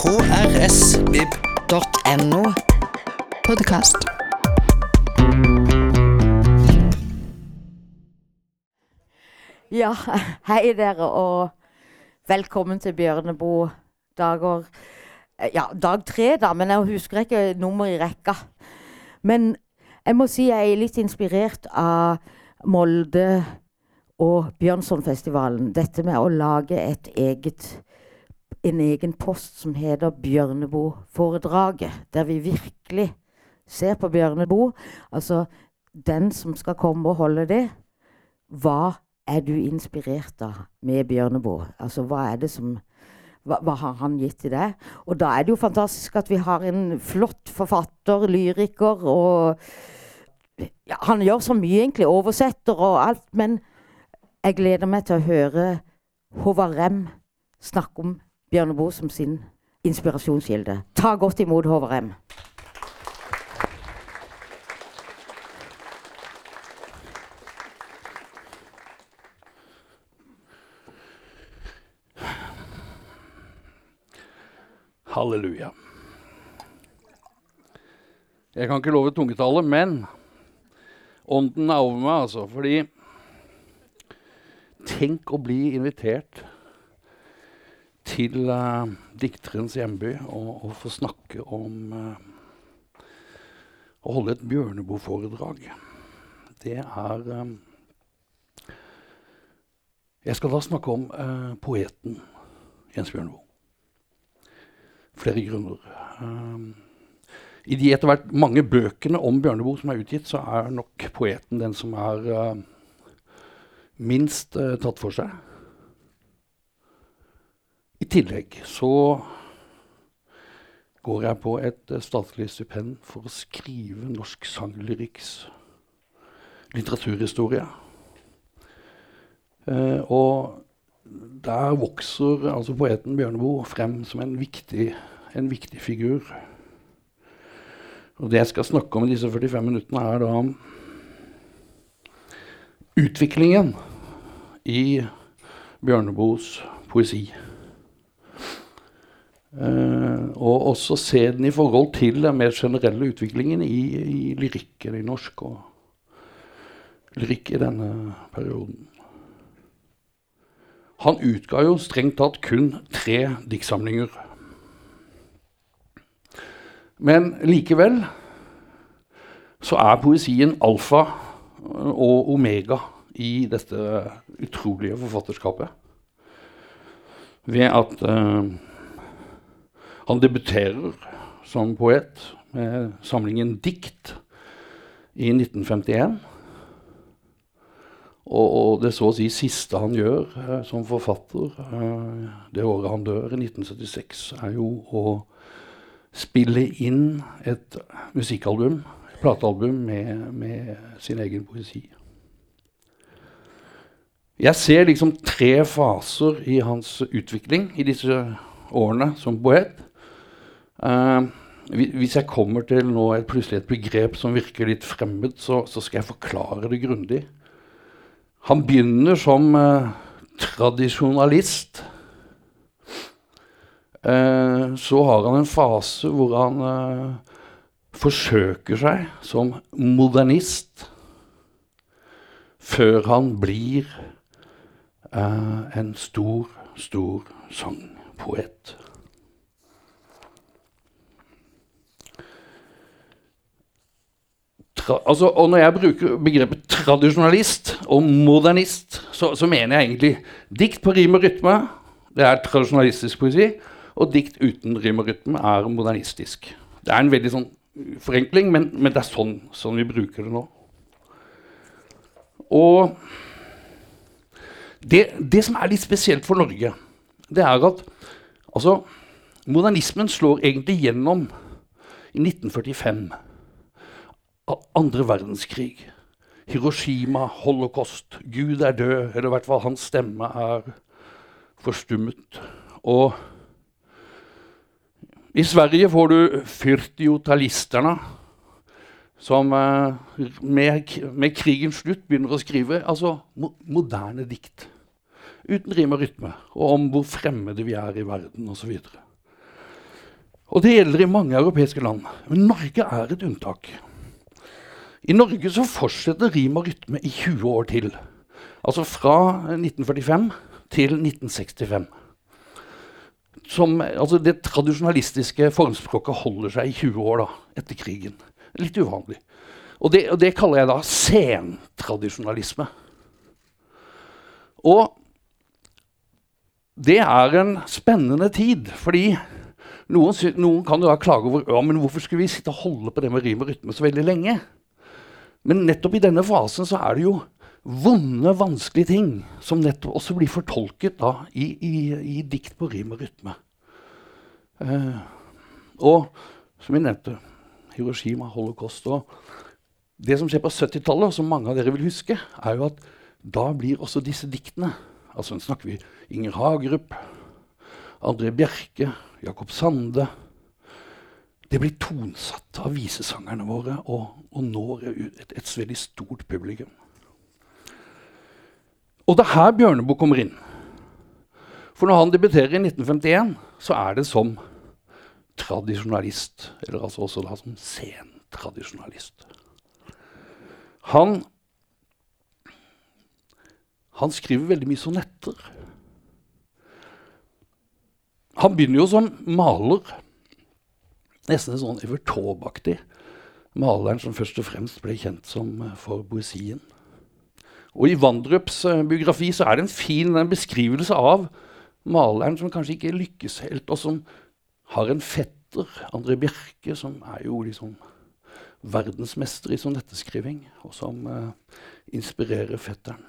krsvib.no. Podkast. Ja, hei dere, og velkommen til Bjørneboe dager eh, Ja, dag tre, da, men jeg husker ikke nummer i rekka. Men jeg må si jeg er litt inspirert av Molde og Bjørnsonfestivalen. Dette med å lage et eget, en egen post som heter Bjørneboe-foredraget. Der vi virkelig ser på Bjørneboe. Altså den som skal komme og holde det. Hva er du inspirert av med Bjørneboe? Altså, hva er det som hva, hva, har han gitt til deg? Og da er det jo fantastisk at vi har en flott forfatter, lyriker, og ja, Han gjør så mye, egentlig. Oversetter og alt. Men jeg gleder meg til å høre Håvard Rem snakke om Bjørneboe som sin inspirasjonskilde. Ta godt imot Håvard Halleluja. Jeg kan ikke love tungetallet, men ånden er over meg, altså. Fordi Tenk å bli invitert til uh, dikterens hjemby og, og, få snakke om uh, Å holde et Bjørneboe-foredrag. Det er um, Jeg skal da snakke om uh, poeten Jens Bjørneboe flere grunner. Um, I de etter hvert mange bøkene om Bjørneboe som er utgitt, så er nok poeten den som er minst tatt for seg. I tillegg så går jeg på et uh, statlig stipend for å skrive norsk sanglyrikks litteraturhistorie. og der vokser altså poeten Bjørneboe frem som en viktig, en viktig, figur. Og Det jeg skal snakke om i disse 45 minuttene, er da utviklingen i Bjørneboes poesi. Uh, og også se den i forhold til den mer generelle utviklingen i, i lyrikken i norsk og lyrikk i denne perioden. Han utga jo strengt tatt kun tre diktsamlinger. Men likevel så er poesien alfa og omega i dette utrolige forfatterskapet. Ved at uh, han debuterer som poet med samlingen Dikt i 1951. Og, og, det så å si siste han gjør eh, som forfatter, eh, det året han dør, i 1976, er jo å spille inn et musikkalbum, et platealbum, med, med, sin egen poesi. Jeg ser liksom tre faser i hans utvikling i disse årene som poet. Eh, hvis jeg kommer til nå et, plutselig et begrep som virker litt fremmed, så, så skal jeg forklare det grundig. Han begynner som eh, tradisjonalist. Eh, så har han en fase hvor han eh, forsøker seg som modernist. Før han blir eh, en stor, stor sangpoet. Altså, og når jeg bruker begrepet tradisjonalist og modernist, så, så, mener jeg egentlig dikt på rim og rytme. Det er tradisjonalistisk poesi. Og dikt uten rim og rytme er modernistisk. Det er en veldig sånn forenkling, men, men det er sånn, sånn, vi bruker det nå. Og det, det, som er litt spesielt for Norge, det er at altså, modernismen slår egentlig gjennom i 1945 andre verdenskrig. Hiroshima, holocaust, Gud er død, eller i hvert fall hans stemme er forstummet. Og i Sverige får du fyrtiotalisterna, som eh, med, med, krigens slutt begynner å skrive altså mo moderne dikt. Uten rim og rytme, og om hvor fremmede vi er i verden osv. Og det gjelder i mange europeiske land. Men Norge er et unntak. I Norge så fortsetter rim og rytme i 20 år til. Altså fra 1945 til 1965. Som, altså det tradisjonalistiske formspråket holder seg i 20 år da, etter krigen. Litt uvanlig. Og det, og det kaller jeg da sentradisjonalisme. Og det er en spennende tid, fordi noen, noen kan jo da klage over ja, men hvorfor skulle vi sitte og holde på det med rim og rytme så veldig lenge. Men nettopp i denne fasen så er det jo vonde, vanskelige ting som nettopp også blir fortolket da, i, i, i, dikt på rim og rytme. Eh, og som vi nevnte, Hiroshima, holocaust og Det som skjer på 70-tallet, som mange av dere vil huske, er jo at da blir også disse diktene Altså snakker vi Inger Hagerup, André Bjerke, Jakob Sande Det blir tonsatt av visesangerne våre og, og når et, et, veldig stort publikum. Og det er her Bjørneboe kommer inn. For når han debuterer i 1951, så er det som tradisjonalist. Eller altså også da som sentradisjonalist. Han, han skriver veldig mye sonetter. Han begynner jo som maler. Nesten sånn Evert Taube-aktig. Maleren som først og fremst ble kjent som eh, for poesien. Og I Vandrups uh, biografi så er det en fin en beskrivelse av maleren som kanskje ikke lykkes helt, og som har en fetter, André Bjerke, som er jo liksom verdensmester i sonetteskriving, og som uh, inspirerer fetteren.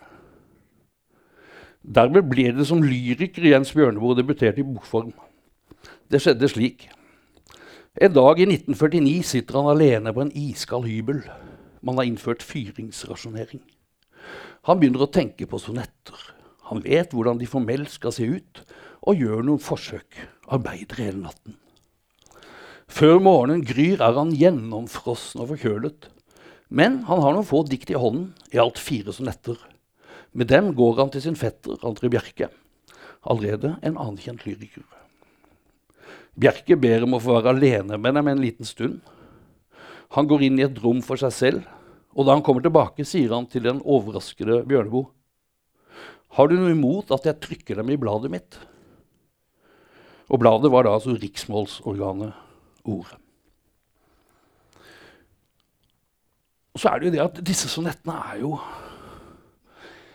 Dermed ble det som lyriker Jens Bjørneboe debuterte i bokform. Det skjedde slik. En dag i 1949 sitter han alene på en iskald hybel. Man har innført fyringsrasjonering. Han begynner å tenke på sonetter. Han vet hvordan de formelt skal se ut, og gjør noen forsøk. Arbeider hele natten. Før morgenen gryr er han gjennomfrossen og forkjølet. Men han har noen få dikt i hånden, i alt fire sonetter. Med dem går han til sin fetter André Bjerke, allerede en anerkjent lyriker. Bjerke ber om å få være alene med dem en liten stund. Han går inn i et rom for seg selv og da han kommer tilbake, sier han til den overraskede Bjørneboe Har du noe imot at jeg trykker dem i bladet mitt? Og bladet var da altså riksmålsorganet Ordet. Og så er det jo det at disse sonettene er jo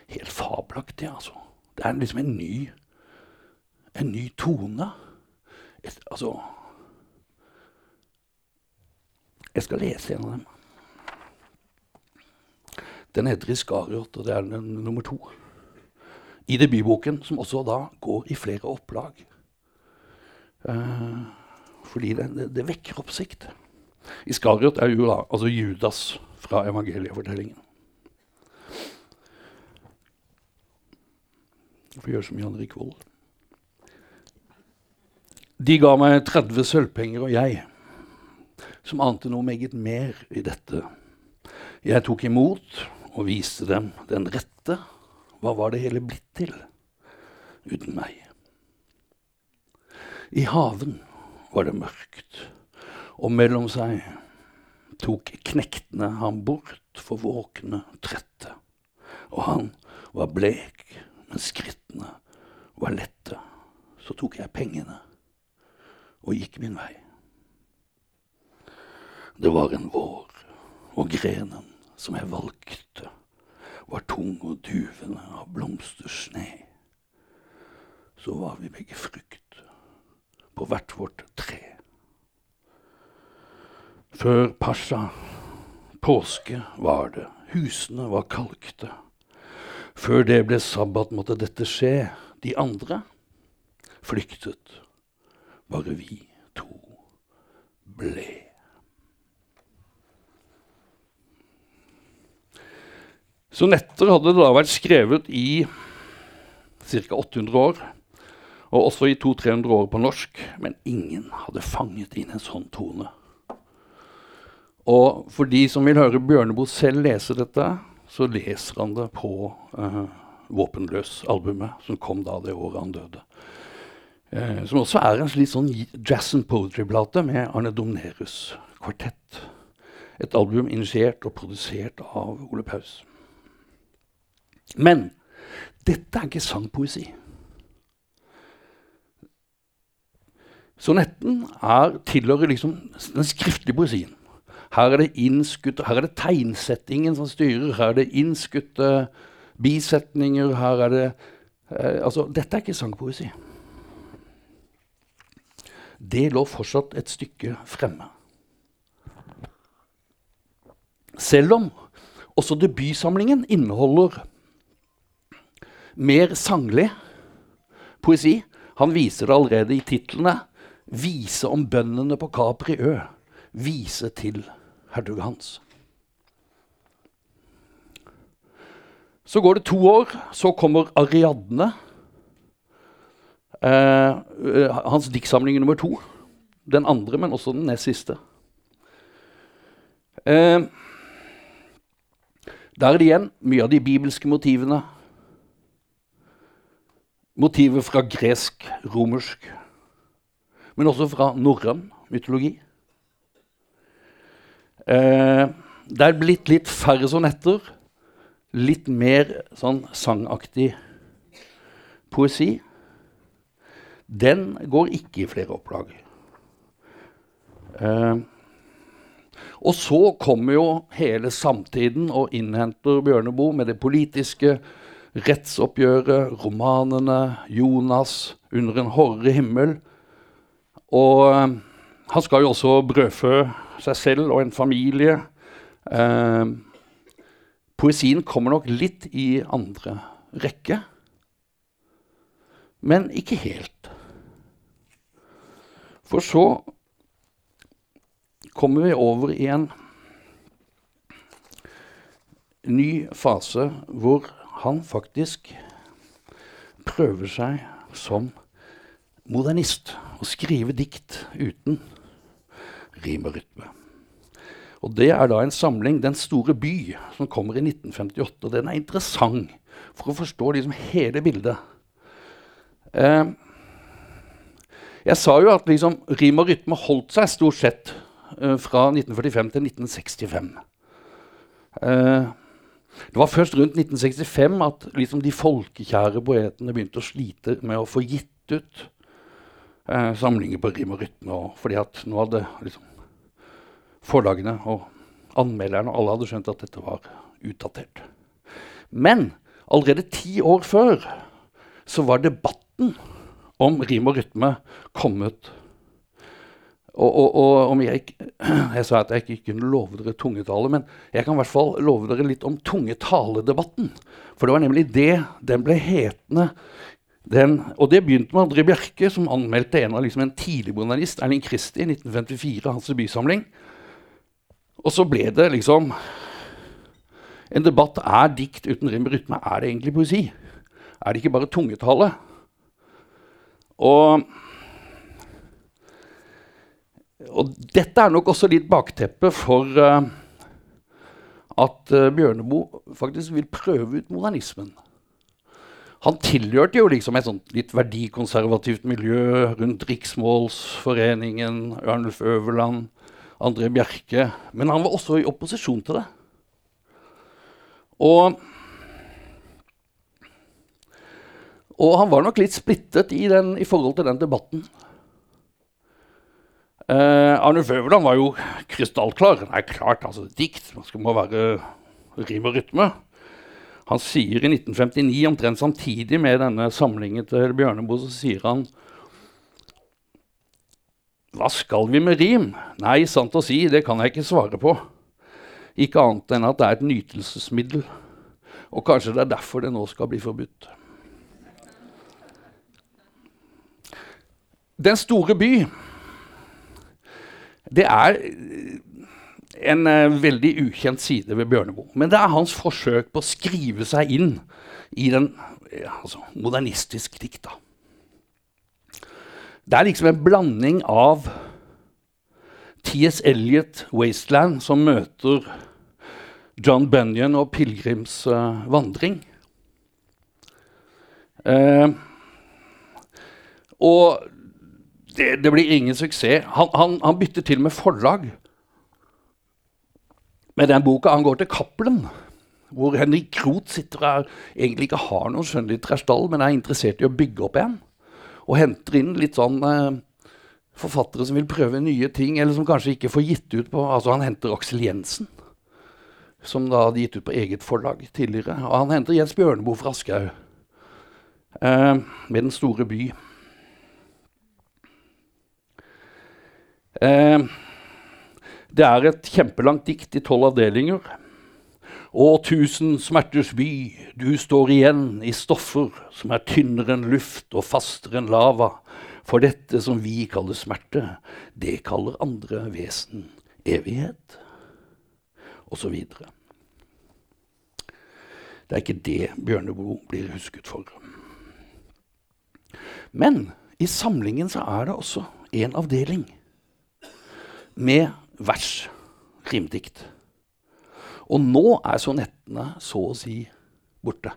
helt fabelaktige, altså. Det er liksom en ny, en ny tone. Altså Jeg skal lese en av dem. Den heter 'Iskariot', og det er den nummer to. I debutboken, som også da går i flere opplag. Eh, fordi det, det, det, vekker oppsikt. Iskariot er jo da, altså Judas fra evangeliefortellingen. Får gjøre som Jan Rik Vold. De ga meg 30 sølvpenger, og jeg, som ante noe meget mer i dette. Jeg tok imot og viste dem den rette. Hva var det hele blitt til uten meg? I haven var det mørkt, og mellom seg tok knektene ham bort for våkne trette. Og han var blek, men skrittene var lette. Så tok jeg pengene og gikk min vei. Det var en vår, og grenen som jeg valgte, var tung og duvende av blomstersne. Så var vi begge frukt på hvert vårt tre. Før pasja, påske, var det, husene var kalkte. Før det ble sabbat, måtte dette skje. De andre flyktet. Bare vi to ble. Sonetter hadde da vært skrevet i ca. 800 år, og også i 200-300 år på norsk, men ingen hadde fanget inn en sånn tone. Og for de som vil høre Bjørneboe selv lese dette, så leser han det på uh, Våpenløs-albumet, som kom da det året han døde. Eh, som også er en slik sånn jazz and poetry-plate med Arne Domnerus kvartett. Et album initiert og produsert av Ole Paus. Men dette er ikke sangpoesi. Sonetten er, tilhører liksom den skriftlige poesien. Her er det innskutt, her er det tegnsettingen som styrer. Her er det innskutte bisetninger. Her er det eh, Altså, dette er ikke sangpoesi. Det lå fortsatt et stykke fremme. Selv om også debutsamlingen inneholder mer sanglig poesi. Han viser det allerede i titlene. 'Vise om bøndene på Capri Ø'. Vise til hertug Hans. Så går det to år, så kommer Ariadne. Eh, eh, hans diktsamling nummer to. Den andre, men også den nest siste. Eh, der er det igjen mye av de bibelske motivene. Motiver fra gresk, romersk, men også fra norrøn mytologi. Eh, det er blitt litt færre sonetter. Litt mer sånn sangaktig poesi. Den går ikke i flere opplag. Eh, og så kommer jo hele samtiden og innhenter Bjørneboe med det politiske, rettsoppgjøret, romanene, Jonas, Under en horre himmel. Og eh, han skal jo også brødfø seg selv og en familie. Eh, poesien kommer nok litt i andre rekke, men ikke helt. For så kommer vi over i en ny fase hvor han faktisk prøver seg som modernist. Å skrive dikt uten rim og rytme. Og Det er da en samling, 'Den store by', som kommer i 1958. og Den er interessant for å forstå liksom hele bildet. Eh, jeg sa jo at liksom, rim og rytme holdt seg stort sett uh, fra 1945 til 1965. Uh, det var først rundt 1965 at liksom, de folkekjære poetene begynte å slite med å få gitt ut uh, samlinger på rim og rytme. Og, fordi at nå hadde liksom, forlagene og anmelderne alle hadde skjønt at dette var utdatert. Men allerede ti år før så var debatten om rim og rytme kommet. Og, og, og om jeg, jeg sa at jeg ikke kunne love dere tungetale, men jeg kan i hvert fall love dere litt om tungetaledebatten. For det var nemlig det den ble hetende den, og det begynte med André Bjerke, som anmeldte en av liksom en tidlig bonalist, Erling Kristi, i 1954, hans debutsamling. Og så ble det liksom en debatt er dikt uten rim og rytme er det egentlig poesi. Er det ikke bare tungetale? Og, og dette er nok også litt bakteppet for uh, at uh, Bjørneboe faktisk vil prøve ut modernismen. Han tilhørte jo liksom et sånt litt verdikonservativt miljø rundt Riksmålsforeningen, Ørnulf Øverland, André Bjerke. Men han var også i opposisjon til det. Og, og han var nok litt splittet i, den, i forhold til den debatten. Eh, Arnulf Øverland var jo krystallklar. Nei, klart, altså, dikt man skal må være rim og rytme. Han sier i 1959, omtrent samtidig med denne samlingen til Bjørneboe, så sier han Hva skal vi med rim? Nei, sant å si, det kan jeg ikke svare på. Ikke annet enn at det er et nytelsesmiddel. Og kanskje det er derfor det nå skal bli forbudt. Den store by, det er en uh, veldig ukjent side ved Bjørneboe. Men det er hans forsøk på å skrive seg inn i den uh, altså, modernistisk dikt. Det er liksom en blanding av T.S. Eliot, 'Wasteland', som møter John Bunyan og 'Pilegrims uh, vandring'. Og det, det blir ingen suksess. Han, han, han bytter til med forlag med den boka. Han går til Cappelen, hvor Henrik Kroth sitter og egentlig ikke har noen skjønnlitterær stall, men er interessert i å bygge opp en. Og henter inn litt sånn eh, forfattere som vil prøve nye ting, eller som kanskje ikke får gitt ut på Altså, han henter Aksel Jensen, som da hadde gitt ut på eget forlag tidligere. Og han henter Jens Bjørneboe fra Aschehoug, eh, med 'Den store by'. Det er et kjempelangt dikt i tolv avdelinger. Å, tusen smerters by, du står igjen i stoffer som er tynnere enn luft og fastere enn lava. For dette som vi kaller smerte, det kaller andre vesen evighet. Og så videre. Det er ikke det Bjørneboe blir husket for. Men i samlingen så er det også en avdeling med vers, rimdikt. Og nå er sonettene så å si borte.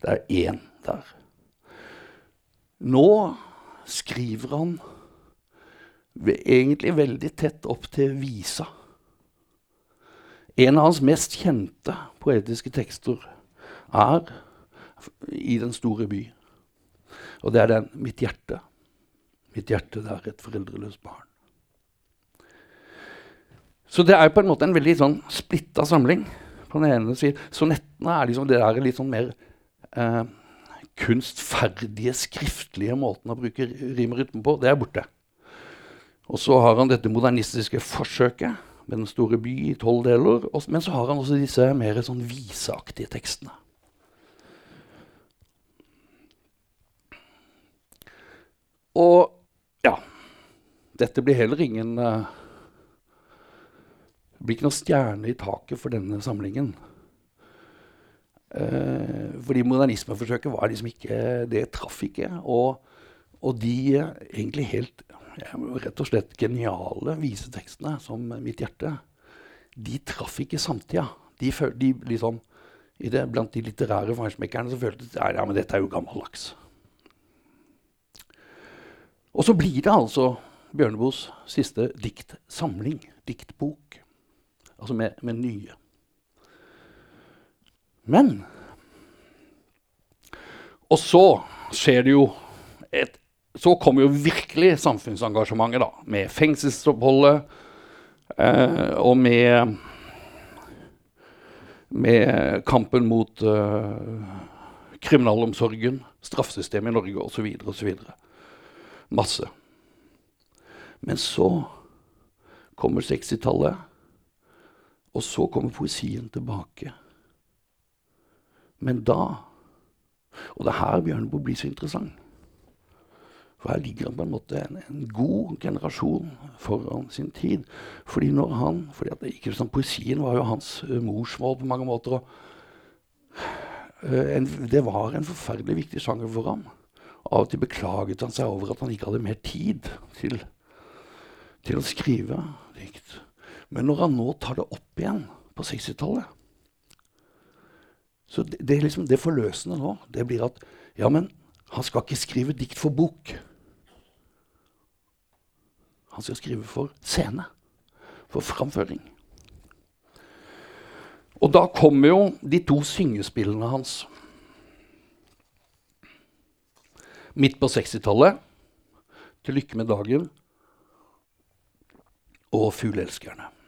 Det er én der. Nå skriver han egentlig veldig tett opp til visa. En av hans mest kjente poetiske tekster er i Den store by. Og det er den 'Mitt hjerte'. Mitt hjerte, det er et foreldreløst barn. Så det er på en måte en veldig sånn splitta samling. På den ene siden, Sonettene er liksom det der litt sånn mer eh, kunstferdige, skriftlige måten å bruke rim og rytme på. Det er borte. Og så har han dette modernistiske forsøket med Den store by i tolv deler. Men så har han også disse mer sånn viseaktige tekstene. Og ja Dette blir heller ingen uh, Det blir ikke noe stjerne i taket for denne samlingen. Eh, fordi modernismeforsøket var liksom ikke Det traff ikke. Og, og de egentlig helt rett og slett geniale visetekstene, som 'Mitt hjerte', de traff ikke samtida. De, de liksom, det, blant de litterære feinschmeckerne så følte de ja, men dette er jo gammeldags. Og så blir det altså Bjørneboes siste diktsamling, diktbok. Altså med, med nye. Men Og så skjer det jo et Så kommer jo virkelig samfunnsengasjementet, da. Med fengselsoppholdet eh, og med med kampen mot uh, kriminalomsorgen, straffesystemet i Norge osv. osv. Masse. Men så kommer 60-tallet, og så kommer poesien tilbake. Men da Og det er her Bjørneboe blir så interessant. For her ligger han på en måte en, en god generasjon foran sin tid. Fordi når han, fordi at ikke sånn, Poesien var jo hans uh, morsmål på mange måter. og uh, en, Det var en forferdelig viktig sjanger for ham. Av og til beklaget han seg over at han ikke hadde mer tid til, til å skrive dikt. Men når han nå tar det opp igjen på 60-tallet Så det, det, liksom, det forløsende nå, det blir at ja, men han skal ikke skrive dikt for bok. Han skal skrive for scene. For framføring. Og da kommer jo de to syngespillene hans. Midt på 60-tallet, 'Til lykke med dagen' og 'Fugleelskerne'.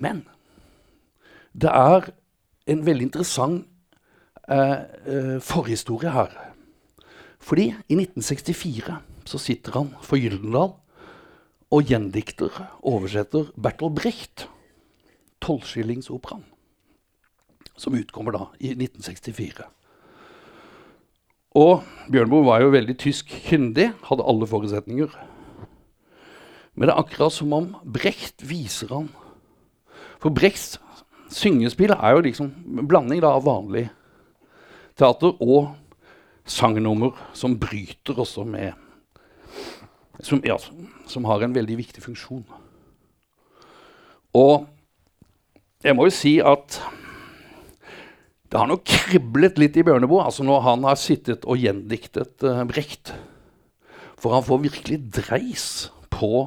Men det er en veldig interessant eh, eh, forhistorie her. Fordi i 1964 så sitter han for Gyldendal og gjendikter, oversetter Bertolt Brecht, tolvskillingsoperaen, som utkommer da i 1964. Og Bjørnboe var jo veldig tysk kyndig, hadde alle forutsetninger. Men det er akkurat som om Brecht viser han For Brechts syngespill er jo liksom en blanding da, av vanlig teater og sangnummer som bryter også med som, ja, som, har en veldig viktig funksjon. Og jeg må jo si at Det har nok kriblet litt i Bjørneboe altså når han har sittet og gjendiktet uh, Brecht. For han får virkelig dreis på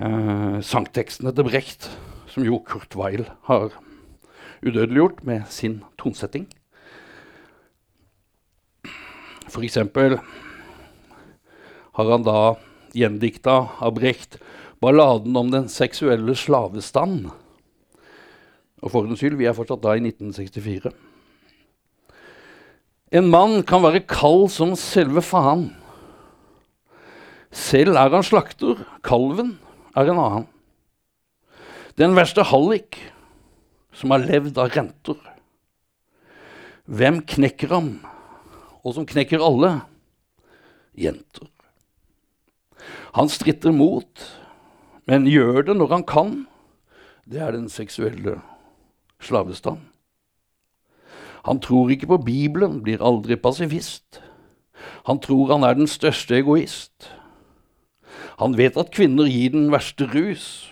uh, sangtekstene til Brecht, som jo Kurt Weil har udødeliggjort med sin tonsetting. For eksempel har han da gjendikta av Brecht balladen om den seksuelle slavestand. Og for ordens skyld, vi er fortsatt da i 1964. En mann kan være kald som selve faen. Selv er han slakter, kalven er en annen. Den verste hallik som har levd av renter. Hvem knekker ham, og som knekker alle? Jenter. Han stritter mot, men gjør det når han kan. Det er den seksuelle slavestand. Han tror ikke på Bibelen, blir aldri pasifist. Han tror han er den største egoist. Han vet at kvinner gir den verste rus,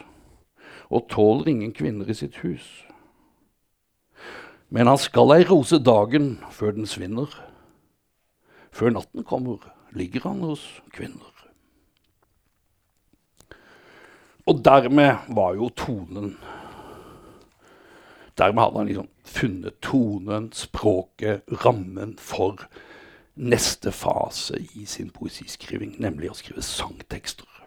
og tåler ingen kvinner i sitt hus. Men han skal ei rose dagen før den svinner. Før natten kommer, ligger han hos kvinner. Og dermed var jo tonen Dermed hadde han liksom funnet tonen, språket, rammen for neste fase i sin poesiskriving, nemlig å skrive sangtekster.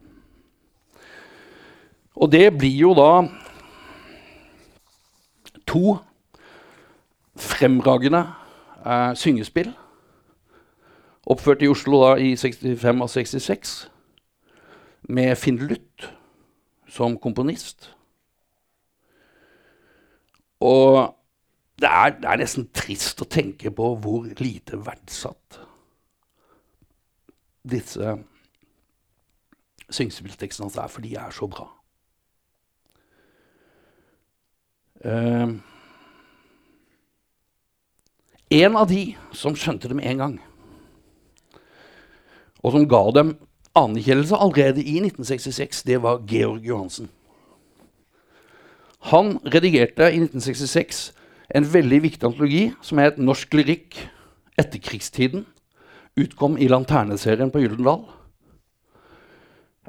Og det blir jo da to fremragende eh, syngespill. Oppført i Oslo da i 65 og 66 med Finn Luth som komponist. Og det er, det er, nesten trist å tenke på hvor lite verdsatt disse syngespilltekstene hans er, for de er så bra. Uh, en av de som skjønte det med en gang, og som ga dem anerkjennelse allerede i 1966, det var Georg Johansen. Han redigerte i 1966 en veldig viktig antologi som het Norsk lyrikk etterkrigstiden. Utkom i Lanterneserien på Gyldendal.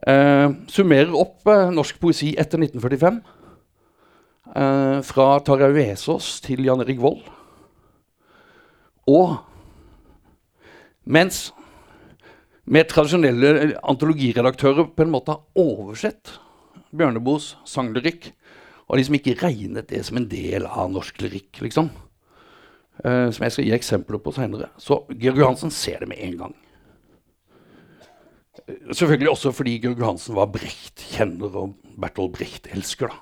Eh, summerer opp eh, norsk poesi etter 1945. Eh, fra Tarjei Vesaas til Jan Erik Vold. Og mens med tradisjonelle antologiredaktører på en måte har oversett Bjørneboes sanglyrikk og liksom ikke regnet det som en del av norsk lyrikk, liksom. Uh, som jeg skal gi eksempler på seinere. Så Georg Johansen ser det med en gang. Selvfølgelig også fordi Georg Johansen var Brecht-kjenner og Bertolt Brecht-elsker.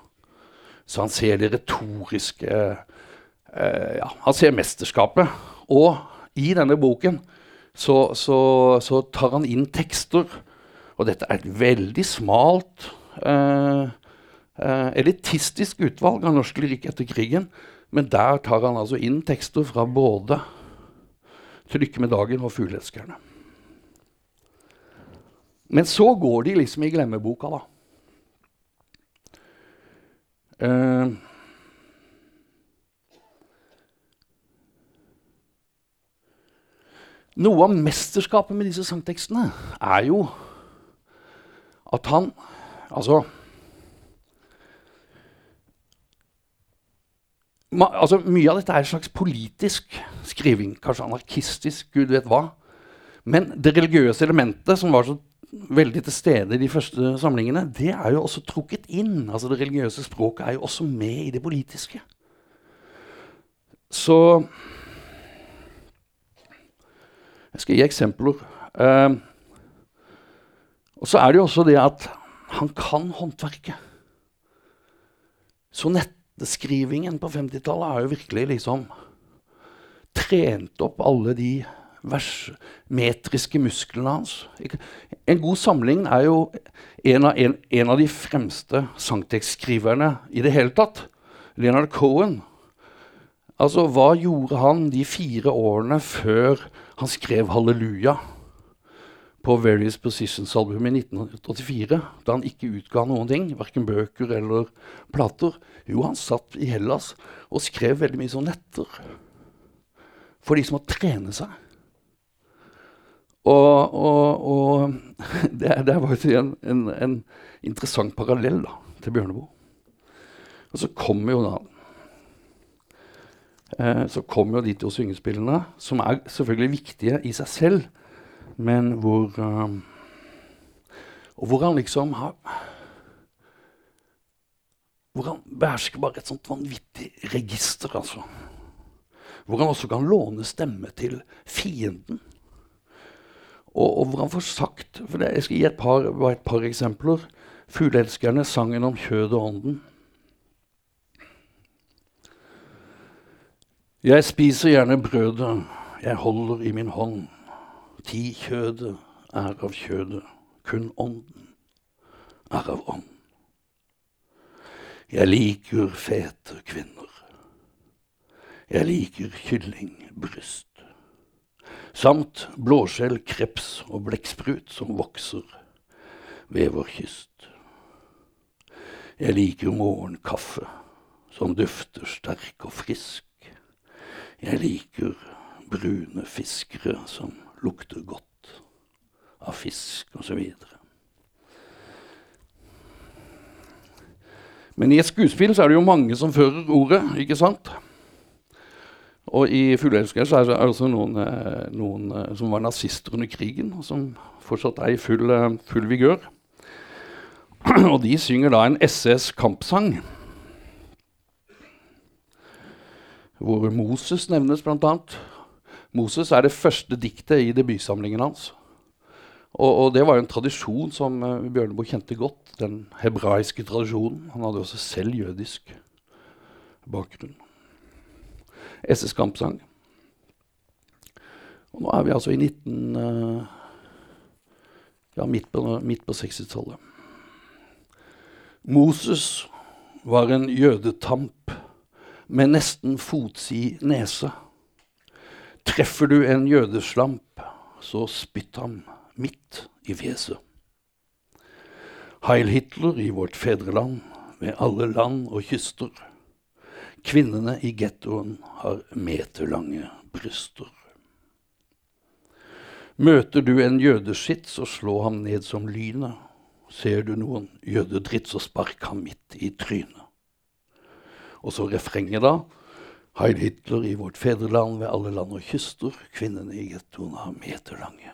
Så han ser det retoriske eh, ja, Han ser mesterskapet. Og i denne boken så, så, så tar han inn tekster. Og dette er et veldig smalt eh, eh, elitistisk utvalg av norsk lyrikk etter krigen. Men der tar han altså inn tekster fra både 'Til lykke med dagen' og 'Fuglelskerne'. Men så går de liksom i glemmeboka, da. Eh, Noe av mesterskapet med disse sangtekstene er jo at han Altså ma, altså, Mye av dette er en slags politisk skriving, kanskje anarkistisk, gud vet hva. Men det religiøse elementet, som var så veldig til stede i de første samlingene, det er jo også trukket inn. Altså Det religiøse språket er jo også med i det politiske. Så Jeg skal gi eksempler. Uh, og så er det jo også det at han kan håndverket. Så netteskrivingen på 50-tallet har jo virkelig liksom trent opp alle de versmetriske musklene hans. En god samling er jo en av, en, en av de fremste sangtekstskriverne i det hele tatt. Leonard Cohen. Altså, hva gjorde han de fire årene før han skrev 'Halleluja'? på Various Positions-albumet i 1984, da han ikke utga noen ting, verken bøker eller plater. Jo, han satt i Hellas og skrev veldig mye sonetter. for de som må trene seg. Og, og, og det, det var jo en, en, en interessant parallell da, til Bjørneboe. Og så kommer jo da eh, så kommer jo de to syngespillene, som er selvfølgelig viktige i seg selv, men hvor eh, Og hvor han liksom har Hvor han behersker bare et sånt vanvittig register, altså. Hvor han også kan låne stemme til fienden. Og, og hvor han får sagt for Jeg skal gi et par, et par eksempler. 'Fugleelskerne', sangen om kjødet og ånden. Jeg spiser gjerne brødet jeg holder i min hånd. Ti kjødet er av kjødet, kun ånden er av ånd. Jeg liker fete kvinner. Jeg liker kyllingbryst. Samt blåskjell, kreps og blekksprut som vokser ved vår kyst. Jeg liker morgenkaffe som dufter sterk og frisk. Jeg liker brune fiskere som lukter godt av fisk osv. Men i et skuespill så er det jo mange som fører ordet, ikke sant? Og i 'Fugleelsker' er det altså noen, eh, noen eh, som var nazister under krigen, og som fortsatt er i full, eh, full vigør. og de synger da en SS-kampsang. Hvor Moses nevnes bl.a. Moses er det første diktet i debutsamlingen hans. Og, og, det var jo en tradisjon som uh, Bjørneboe kjente godt. Den hebraiske tradisjonen. Han hadde også selv jødisk bakgrunn. SS Kampsang. Og nå er vi altså i 19... Uh, ja, midt på, på 60-tallet. Moses var en jødetamp med nesten fotsid nese. Treffer du en jødeslamp, så spytt ham midt i fjeset. Heil Hitler i vårt fedreland, ved alle land og kyster. Kvinnene i gettoen har meterlange bryster. Møter du en jødeskitt, så slå ham ned som lynet. Ser du noen jødedritt, så spark ham midt i trynet. Og så refrenget, da. Heil Hitler i vårt fedreland, ved alle land og kyster. Kvinnene i gettoen har meterlange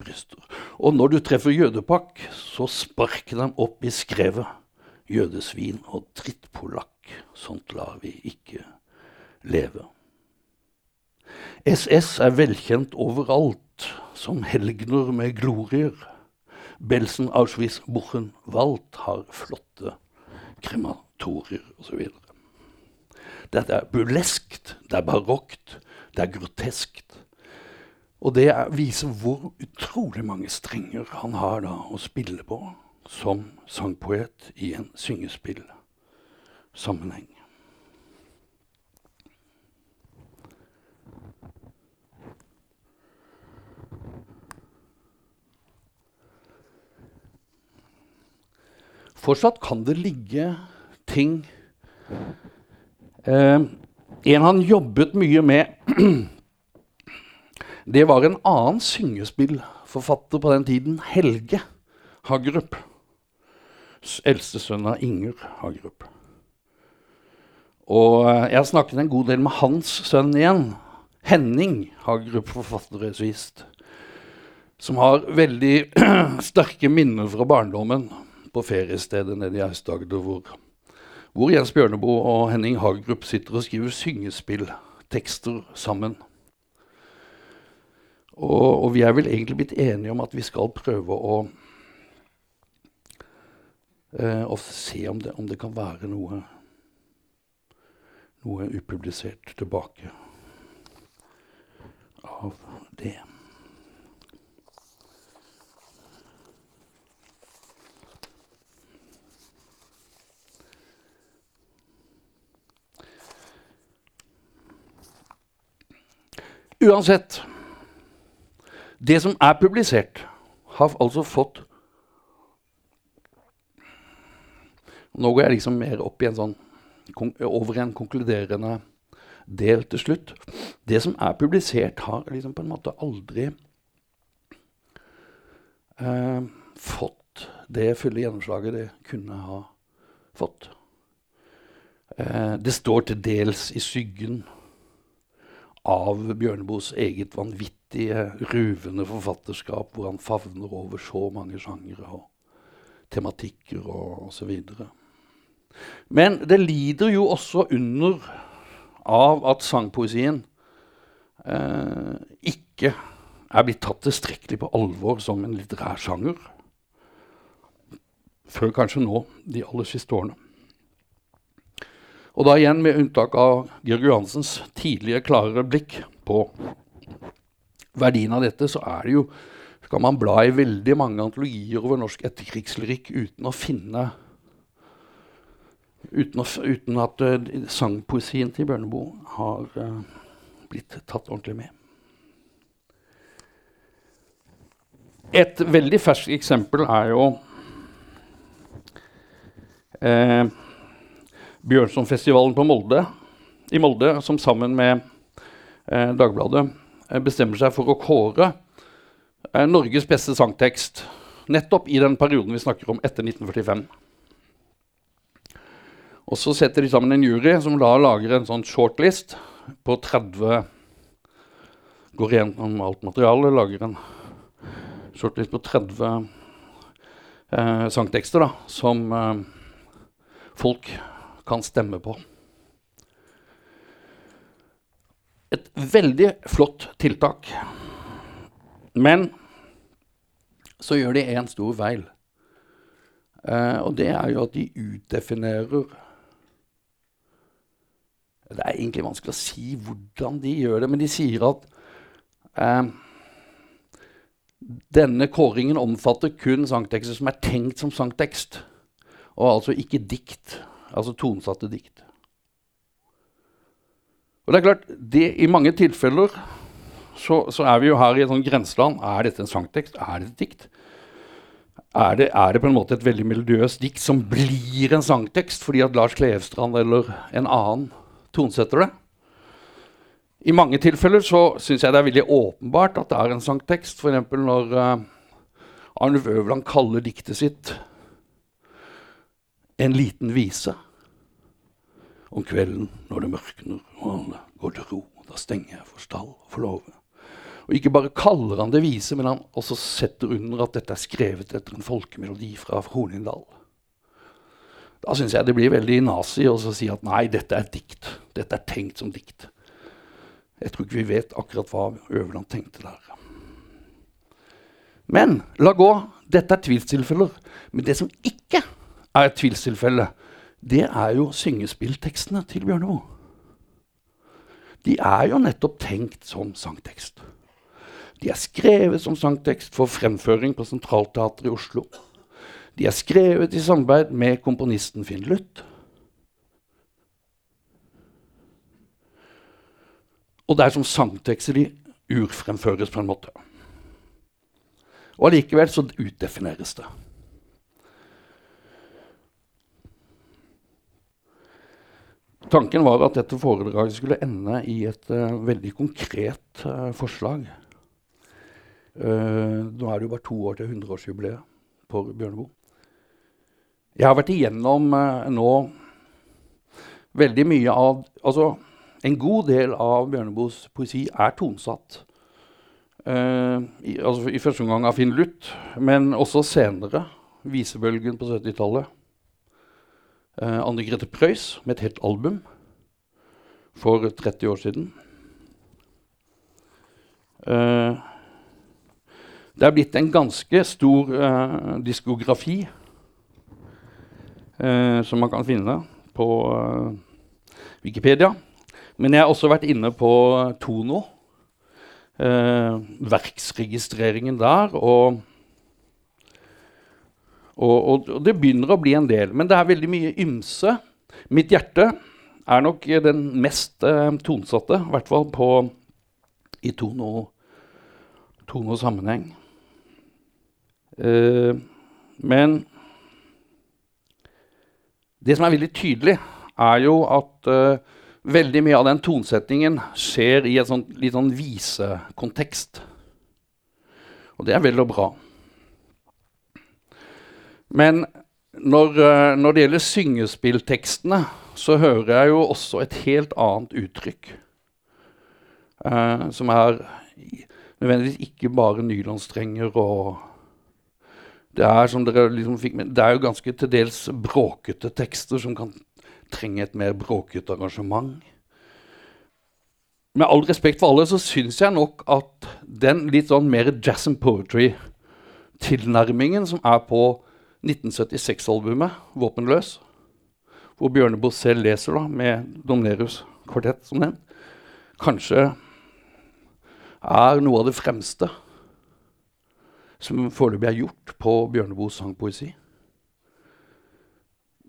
bryster. Og når du treffer jødepakk, så spark dem opp i skrevet. Jødesvin og drittpolakk, sånt lar vi ikke leve. SS er velkjent overalt som helgener med glorier. Belsen, Auschwitz, Buchenwald har flotte krematorier osv. Dette er burleskt, det er barokt, det er groteskt. Og det er, viser hvor utrolig mange strenger han har da å spille på som sangpoet i en syngespillsammenheng. Fortsatt kan det ligge ting eh, En han jobbet mye med det var en annen syngespillforfatter på den tiden, Helge Hagerup. Eldste sønn av Inger Hagerup. Og eh, jeg har snakket en god del med hans sønn igjen. Henning Hagerup, forfatterresist. Som har veldig sterke minner fra barndommen på feriestedet nede i Aust-Agder, hvor, hvor Jens Bjørneboe og Henning Hagerup sitter og skriver syngespilltekster sammen. Og, og, vi er vel egentlig blitt enige om at vi skal prøve å, eh, å se om det, om det, kan være noe, noe upublisert tilbake av det. Uansett det som er publisert, har altså fått Nå går jeg liksom mer opp i en sånn, over en konkluderende del til slutt. Det som er publisert, har liksom på en måte aldri eh, fått det fulle gjennomslaget det kunne ha fått. Eh, det står til dels i skyggen av Bjørneboes eget vanvittige, ruvende forfatterskap, hvor han favner over så mange sjangere og tematikker og osv. Men det lider jo også under av at sangpoesien eh, ikke er blitt tatt tilstrekkelig på alvor som en litterær sjanger. Før kanskje nå, de aller siste årene. Og da igjen med unntak av Georg Johansens tidlige, klarere blikk på verdien av dette, så er det jo skal man bla i veldig mange antologier over norsk etterkrigslyrikk uten å finne Uten, å, uten at uh, sangpoesien til Bjørneboe har uh, blitt tatt ordentlig med. Et veldig ferskt eksempel er jo eh, Bjørnsonfestivalen på Molde, i Molde, som sammen med eh, Dagbladet eh, bestemmer seg for å kåre eh, Norges beste sangtekst nettopp i den perioden vi snakker om etter 1945. Og så setter de sammen en jury som da lager en sånn shortlist på 30 Går igjennom alt materialet, lager en shortlist på 30 eh, sangtekster da, som eh, folk kan stemme på. Et veldig flott tiltak. Men så gjør de én stor feil. Eh, og det er jo at de utdefinerer Det er egentlig vanskelig å si hvordan de gjør det, men de sier at eh, denne kåringen omfatter kun sangtekster som er tenkt som sangtekst, og altså ikke dikt altså tonesatte dikt. Og det er klart, det, I mange tilfeller så, så, er vi jo her i et sånt grenseland. Er dette en sangtekst? Er det et dikt? Er det, er det, på en måte et veldig melodiøst dikt som blir en sangtekst fordi at Lars Klevestrand eller en annen tonesetter det? I mange tilfeller så syns jeg det er veldig åpenbart at det er en sangtekst. F.eks. når uh, Arnulf Øverland kaller diktet sitt en liten vise. Om kvelden når det mørkner og alle går til ro, da stenger jeg for stall og for låve. Og ikke bare kaller han det vise, men han også setter under at dette er skrevet etter en folkemelodi fra Hornindal. Da syns jeg det blir veldig nazi å si at nei, dette er dikt. Dette er tenkt som dikt. Jeg tror ikke vi vet akkurat hva Øverland tenkte der. Men la gå. Dette er tvilstilfeller. Men det som ikke er et tvilstilfelle, det er jo syngespilltekstene til Bjørneboe. De er jo nettopp tenkt som sangtekst. De er skrevet som sangtekst for fremføring på Sentralteatret i Oslo. De er skrevet i samarbeid med komponisten Finn Luth. Og det er som sangtekster de urfremføres på en måte. Og allikevel så utdefineres det. Tanken var at dette foredraget skulle ende i et uh, veldig konkret uh, forslag. Uh, nå er det jo bare to år til 100-årsjubileet for Bjørneboe. Jeg har vært igjennom nå veldig mye av Altså, en god del av Bjørneboes poesi er tonesatt. I, altså, I første omgang av Finn Luth, men også senere. Visebølgen på 70-tallet. Eh, Anne Grete Preus med et helt album for 30 år siden. Uh, det er blitt en ganske stor uh, diskografi som man kan finne på Wikipedia. Men jeg har også vært inne på Tono. verksregistreringen der. og og, og, det begynner å bli en del. Men det er veldig mye ymse. Mitt hjerte er nok den mest eh, tonesatte, i hvert fall på, i tono, tono-sammenheng. Eh, men det som er veldig tydelig, er jo at uh, veldig mye av den tonsetningen skjer i et sånn, litt sånn visekontekst. Og det er vel og bra. Men når, uh, når det gjelder syngespilltekstene, så hører jeg jo også et helt annet uttrykk. Uh, som er nødvendigvis ikke bare nylonstrenger og det er, som dere liksom fikk med, det er jo ganske til dels bråkete tekster som kan trenge et mer bråkete arrangement. Med all respekt for alle så syns jeg nok at den litt sånn mer jazz and poetry-tilnærmingen som er på 1976-albumet 'Våpenløs', hvor Bjørne Bosell leser da, med Domnerus kvartett som den, kanskje er noe av det fremste som foreløpig er gjort på Bjørneboes sangpoesi.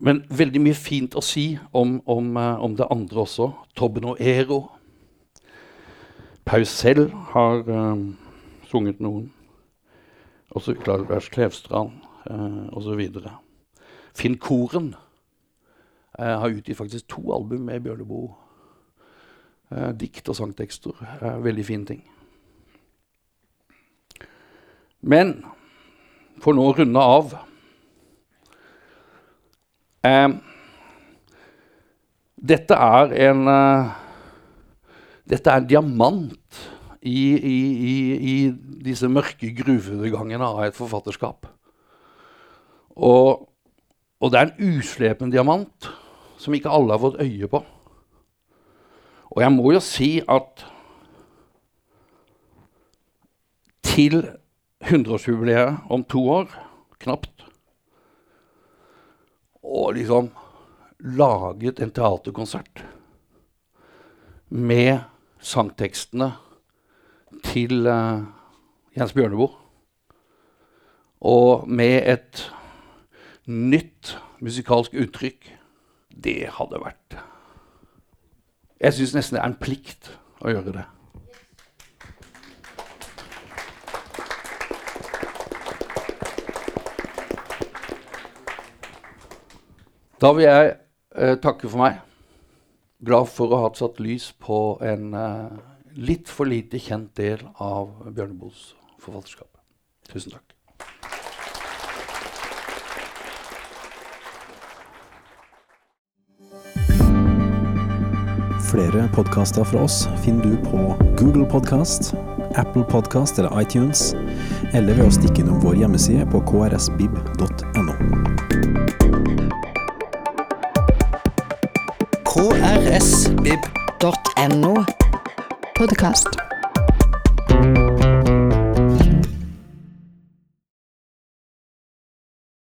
Men veldig mye fint å si om, om, uh, om det andre også. Tobben og Ero. Paus selv har uh, sunget noen. Også Klarbergs Klevstrand uh, osv. Finn Koren uh, har utgitt faktisk to album med Bjørneboe. Uh, dikt og sangtekster. veldig fine ting. Men for nå å runde av eh, Dette er en eh, Dette er en diamant i, i, i, i disse mørke gruvegangene av et forfatterskap. Og, og, det er en uslepen diamant som ikke alle har fått øye på. Og jeg må jo si at til 100-årsjubileet om to år, knapt, og liksom laget en teaterkonsert med sangtekstene til uh, Jens Bjørneboe. Og med et nytt musikalsk uttrykk. Det hadde vært Jeg syns nesten det er en plikt å gjøre det. Da vil jeg eh, takke for meg. Glad for å ha satt lys på en eh, litt for lite kjent del av Bjørneboes forfatterskap. Tusen takk. Flere podkaster fra oss finner du på Google Podkast, Apple Podkast eller iTunes, eller ved å stikke innom vår hjemmeside på krsbib.no. krsbib.no. Podkast.